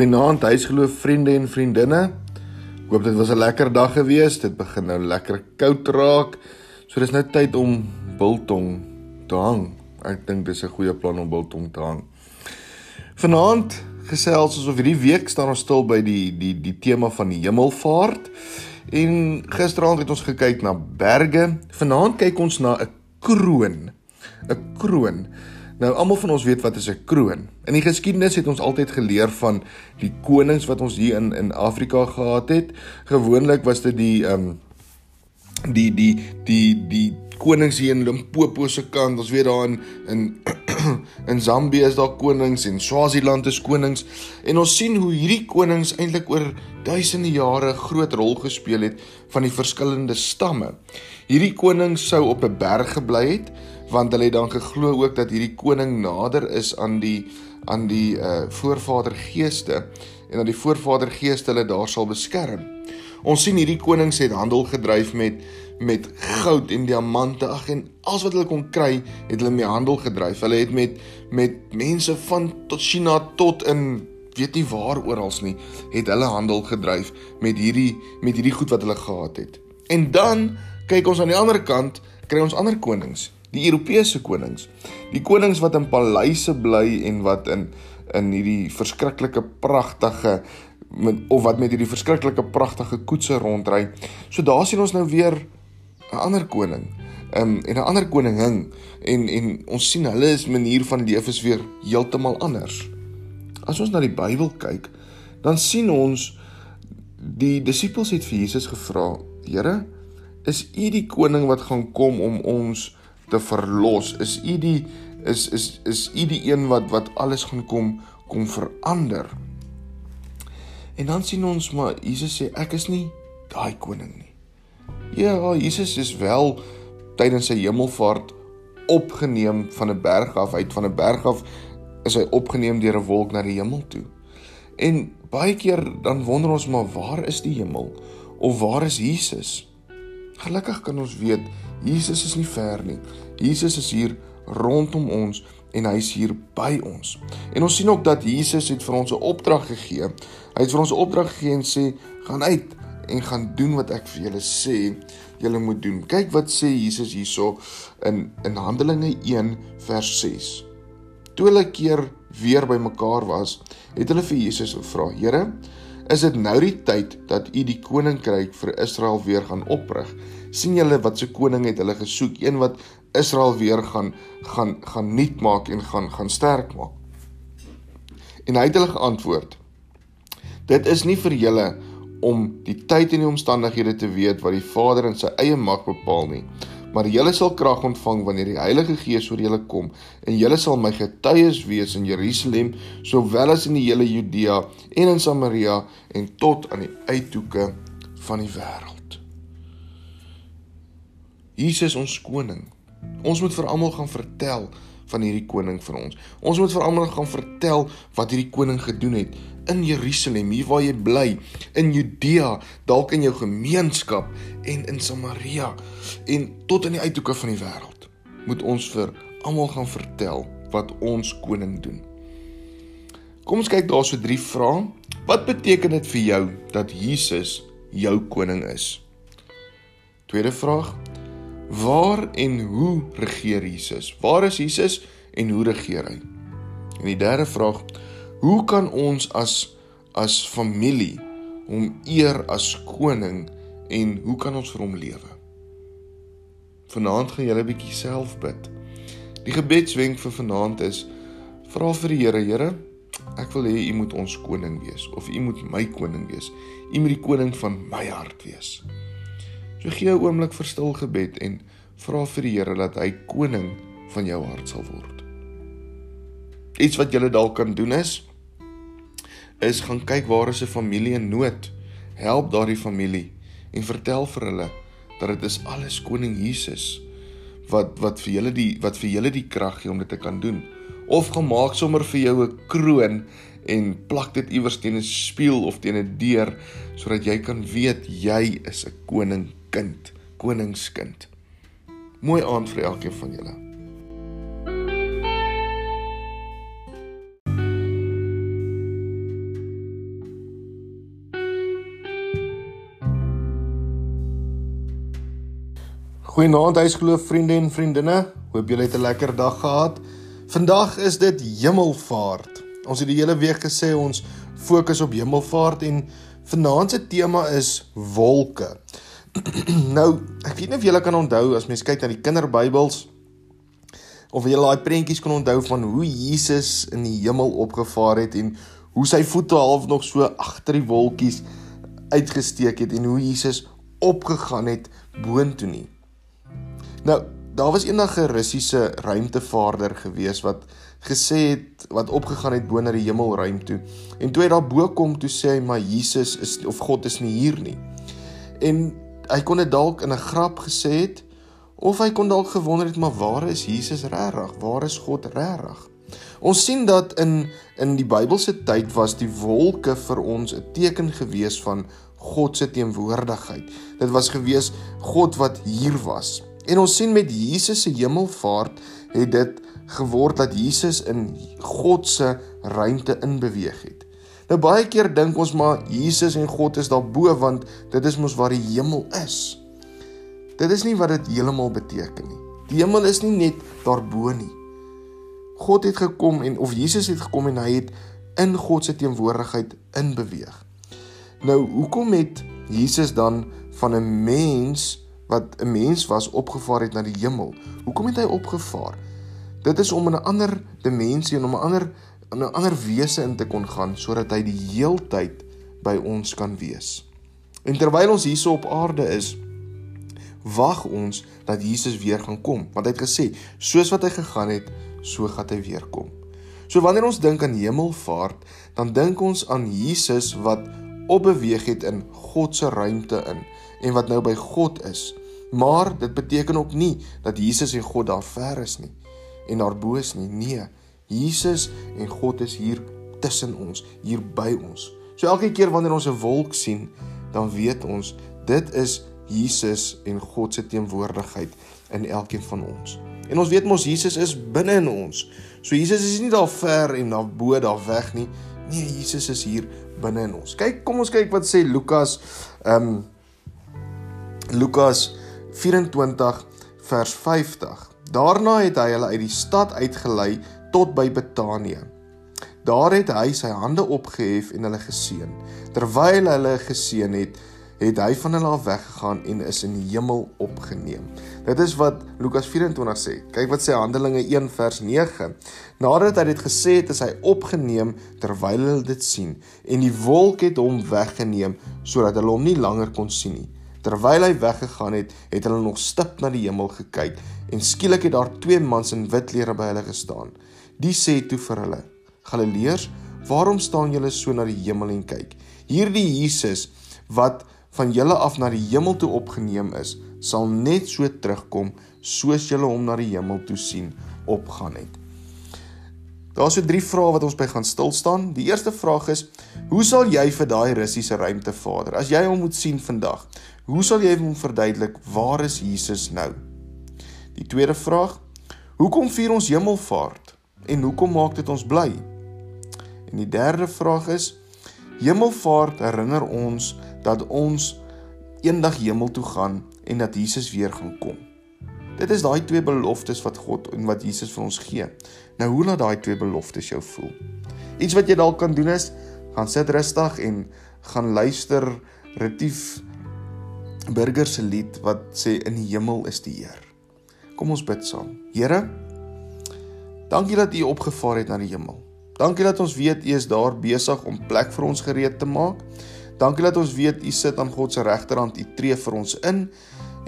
Goeienaand, huisgeloof vriende en vriendinne. Ek hoop dit was 'n lekker dag gewees. Dit begin nou lekker koud raak. So dis nou tyd om biltong te hang. Ek dink dis 'n goeie plan om biltong te hang. Vanaand gesels ons of hierdie week staan ons stil by die die die tema van die hemelvaart. En gisteraand het ons gekyk na berge. Vanaand kyk ons na 'n kroon. 'n Kroon. Nou almal van ons weet wat is 'n kroon. In die geskiedenis het ons altyd geleer van die konings wat ons hier in in Afrika gehad het. Gewoonlik was dit die ehm um, die die die die konings hier in Limpopo se kant. Ons weet daar in in in Zambië is daar konings en Swaziland is konings en ons sien hoe hierdie konings eintlik oor duisende jare groot rol gespeel het van die verskillende stamme. Hierdie konings sou op 'n berg gebly het want hulle het dan geglo ook dat hierdie koning nader is aan die aan die uh voorvadergeeste en dat die voorvadergeeste hulle daar sal beskerm. Ons sien hierdie konings het handel gedryf met met goud en diamante ag en alles wat hulle kon kry, het hulle mee handel gedryf. Hulle het met met mense van tot China tot in weet nie waar oral nie, het hulle handel gedryf met hierdie met hierdie goed wat hulle gehad het. En dan kyk ons aan die ander kant, kry ons ander konings die Europese konings. Die konings wat in paleise bly en wat in in hierdie verskriklike pragtige met of wat met hierdie verskriklike pragtige koetse rondry. So daar sien ons nou weer 'n ander koning. Ehm um, en 'n ander koningin en en ons sien hulle is manier van leef is weer heeltemal anders. As ons na die Bybel kyk, dan sien ons die disippels het vir Jesus gevra: "Here, is U die koning wat gaan kom om ons te verlos. Is u die is is is u die een wat wat alles gaan kom kom verander. En dan sien ons maar Jesus sê ek is nie daai koning nie. Ja, Jesus is wel tydens sy hemelvaart opgeneem van 'n berg af uit van 'n berg af is hy opgeneem deur 'n wolk na die hemel toe. En baie keer dan wonder ons maar waar is die hemel of waar is Jesus? Gelukkig kan ons weet Jesus is nie ver nie. Jesus is hier rondom ons en hy is hier by ons. En ons sien ook dat Jesus het vir ons 'n opdrag gegee. Hy het vir ons 'n opdrag gegee en sê gaan uit en gaan doen wat ek vir julle sê julle moet doen. Kyk wat sê Jesus hierso in in Handelinge 1 vers 6. Toe hulle keer weer bymekaar was, het hulle vir Jesus gevra: "Here, is dit nou die tyd dat U die koninkryk vir Israel weer gaan oprig?" sien julle wat se koning het hulle gesoek, een wat Israel weer gaan gaan gaan nuut maak en gaan gaan sterk maak. En hy het hulle geantwoord: Dit is nie vir julle om die tyd en die omstandighede te weet wat die Vader in sy eie mag bepaal nie, maar julle sal krag ontvang wanneer die Heilige Gees oor julle kom en julle sal my getuies wees in Jerusalem sowel as in die hele Judea en in Samaria en tot aan die uithoeke van die wêreld. Jesus ons koning. Ons moet vir almal gaan vertel van hierdie koning vir ons. Ons moet vir almal gaan vertel wat hierdie koning gedoen het in Jerusalem, hier waar jy bly, in Judea, dalk in jou gemeenskap en in Samaria en tot in die uithoeke van die wêreld. Moet ons vir almal gaan vertel wat ons koning doen. Kom ons kyk daarso drie vrae. Wat beteken dit vir jou dat Jesus jou koning is? Tweede vraag: Waar en hoe regeer Jesus? Waar is Jesus en hoe regeer hy? En die derde vraag: Hoe kan ons as as familie hom eer as koning en hoe kan ons vir hom lewe? Vanaand gaan julle 'n bietjie self bid. Die gebedswenk vir vanaand is: Vra vir die Here, Here, ek wil hê U moet ons koning wees of U moet my koning wees. U moet die koning van my hart wees. So gee 'n oomblik vir stil gebed en vra vir die Here dat hy koning van jou hart sal word. Iets wat jy dalk kan doen is is gaan kyk waar is 'n familie in nood. Help daardie familie en vertel vir hulle dat dit is alles koning Jesus wat wat vir julle die wat vir julle die krag gee om dit te kan doen. Of gemaak sommer vir jou 'n kroon en plak dit iewers teen 'n spieël of teen 'n deur sodat jy kan weet jy is 'n koning kind, koningskind. Mooi aand vir elkeen van julle. Goeienaand huisgeloof vriende en vriendinne. Hoop julle het 'n lekker dag gehad. Vandag is dit Hemelvaart. Ons het die hele week gesê ons fokus op Hemelvaart en vanaand se tema is wolke. nou, ek weet nie of julle kan onthou as mens kyk na die kinderbybels of julle daai prentjies kan onthou van hoe Jesus in die hemel opgevaar het en hoe sy voete half nog so agter die wolkies uitgesteek het en hoe Jesus opgegaan het boontoe nie. Nou, daar was eendag 'n Russiese ruimtevaarder gewees wat gesê het wat opgegaan het bo na die hemelruim toe. En toe hy daar bo kom, toe sê hy maar Jesus is of God is nie hier nie. En hy kon dit dalk in 'n grap gesê het of hy kon dalk gewonder het maar waar is Jesus regtig? Waar is God regtig? Ons sien dat in in die Bybelse tyd was die wolke vir ons 'n teken gewees van God se teenwoordigheid. Dit was gewees God wat hier was. En ons sien met Jesus se hemelvaart het dit geword dat Jesus in God se ruimte inbeweeg het. Nou baie keer dink ons maar Jesus en God is daarbo want dit is mos waar die hemel is. Dit is nie wat dit heeltemal beteken nie. Die hemel is nie net daarbo nie. God het gekom en of Jesus het gekom en hy het in God se teenwoordigheid inbeweeg. Nou, hoekom het Jesus dan van 'n mens wat 'n mens was opgevaar het na die hemel. Hoekom het hy opgevaar? Dit is om in 'n ander dimensie en om 'n ander 'n ander wese in te kon gaan sodat hy die heeltyd by ons kan wees. En terwyl ons hierso op aarde is, wag ons dat Jesus weer gaan kom, want hy het gesê, soos wat hy gegaan het, so gaan hy weer kom. So wanneer ons dink aan hemelvaart, dan dink ons aan Jesus wat opbeweeg het in God se ruimte in en wat nou by God is. Maar dit beteken ook nie dat Jesus en God daar ver is nie en daar bo is nie. Nee, Jesus en God is hier tussen ons, hier by ons. So elke keer wanneer ons 'n wolk sien, dan weet ons dit is Jesus en God se teenwoordigheid in elkeen van ons. En ons weet mos Jesus is binne in ons. So Jesus is nie daar ver en daar bo daar weg nie. Nee, Jesus is hier binne in ons. Kyk, kom ons kyk wat sê Lukas ehm um, Lukas 24 vers 50. Daarna het hy hulle uit die stad uitgelei tot by Betanië. Daar het hy sy hande opgehef en hulle geseën. Terwyl hulle geseën het, het hy van hulle af weggegaan en is in die hemel opgeneem. Dit is wat Lukas 24 sê. Kyk wat sê Handelinge 1 vers 9. Nadat hy dit gesê het, is hy opgeneem terwyl hulle dit sien en die wolk het hom weggeneem sodat hulle hom nie langer kon sien nie. Terwyl hy weggegaan het, het hulle nog stip na die hemel gekyk en skielik het daar twee mans in wit klere by hulle gestaan. Die sê toe vir hulle: "Galileërs, waarom staan julle so na die hemel en kyk? Hierdie Jesus wat van julle af na die hemel toe opgeneem is, sal net so terugkom soos julle hom na die hemel toe sien opgaan het." Daar's so drie vrae wat ons by gaan stil staan. Die eerste vraag is: Hoe sal jy vir daai Russiese ruimtevader, as jy hom moet sien vandag, Hoe sal jy hom verduidelik waar is Jesus nou? Die tweede vraag: Hoekom vier ons hemelvaart en hoekom maak dit ons bly? En die derde vraag is: Hemelvaart herinner ons dat ons eendag hemel toe gaan en dat Jesus weer gaan kom. Dit is daai twee beloftes wat God en wat Jesus vir ons gee. Nou hoe laat daai twee beloftes jou voel? Iets wat jy dalk kan doen is gaan sit rustig en gaan luister retief Burger se lied wat sê in die hemel is die Heer. Kom ons bid saam. Here, dankie dat U opgevaar het na die hemel. Dankie dat ons weet U is daar besig om plek vir ons gereed te maak. Dankie dat ons weet U sit aan God se regterhand, U tree vir ons in.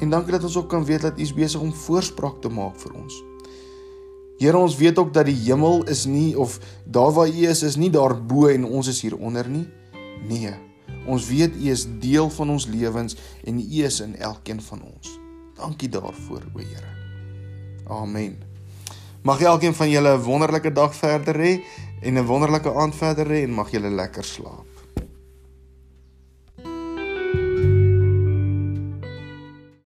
En dankie dat ons ook kan weet dat U is besig om voorspraak te maak vir ons. Here, ons weet ook dat die hemel is nie of daar waar U is is nie daarbo en ons is hier onder nie. Nee. Ons weet U is deel van ons lewens en U is in elkeen van ons. Dankie daarvoor, o Here. Amen. Mag elkeen van julle 'n wonderlike dag verder hê en 'n wonderlike aand verder hê en mag julle lekker slaap.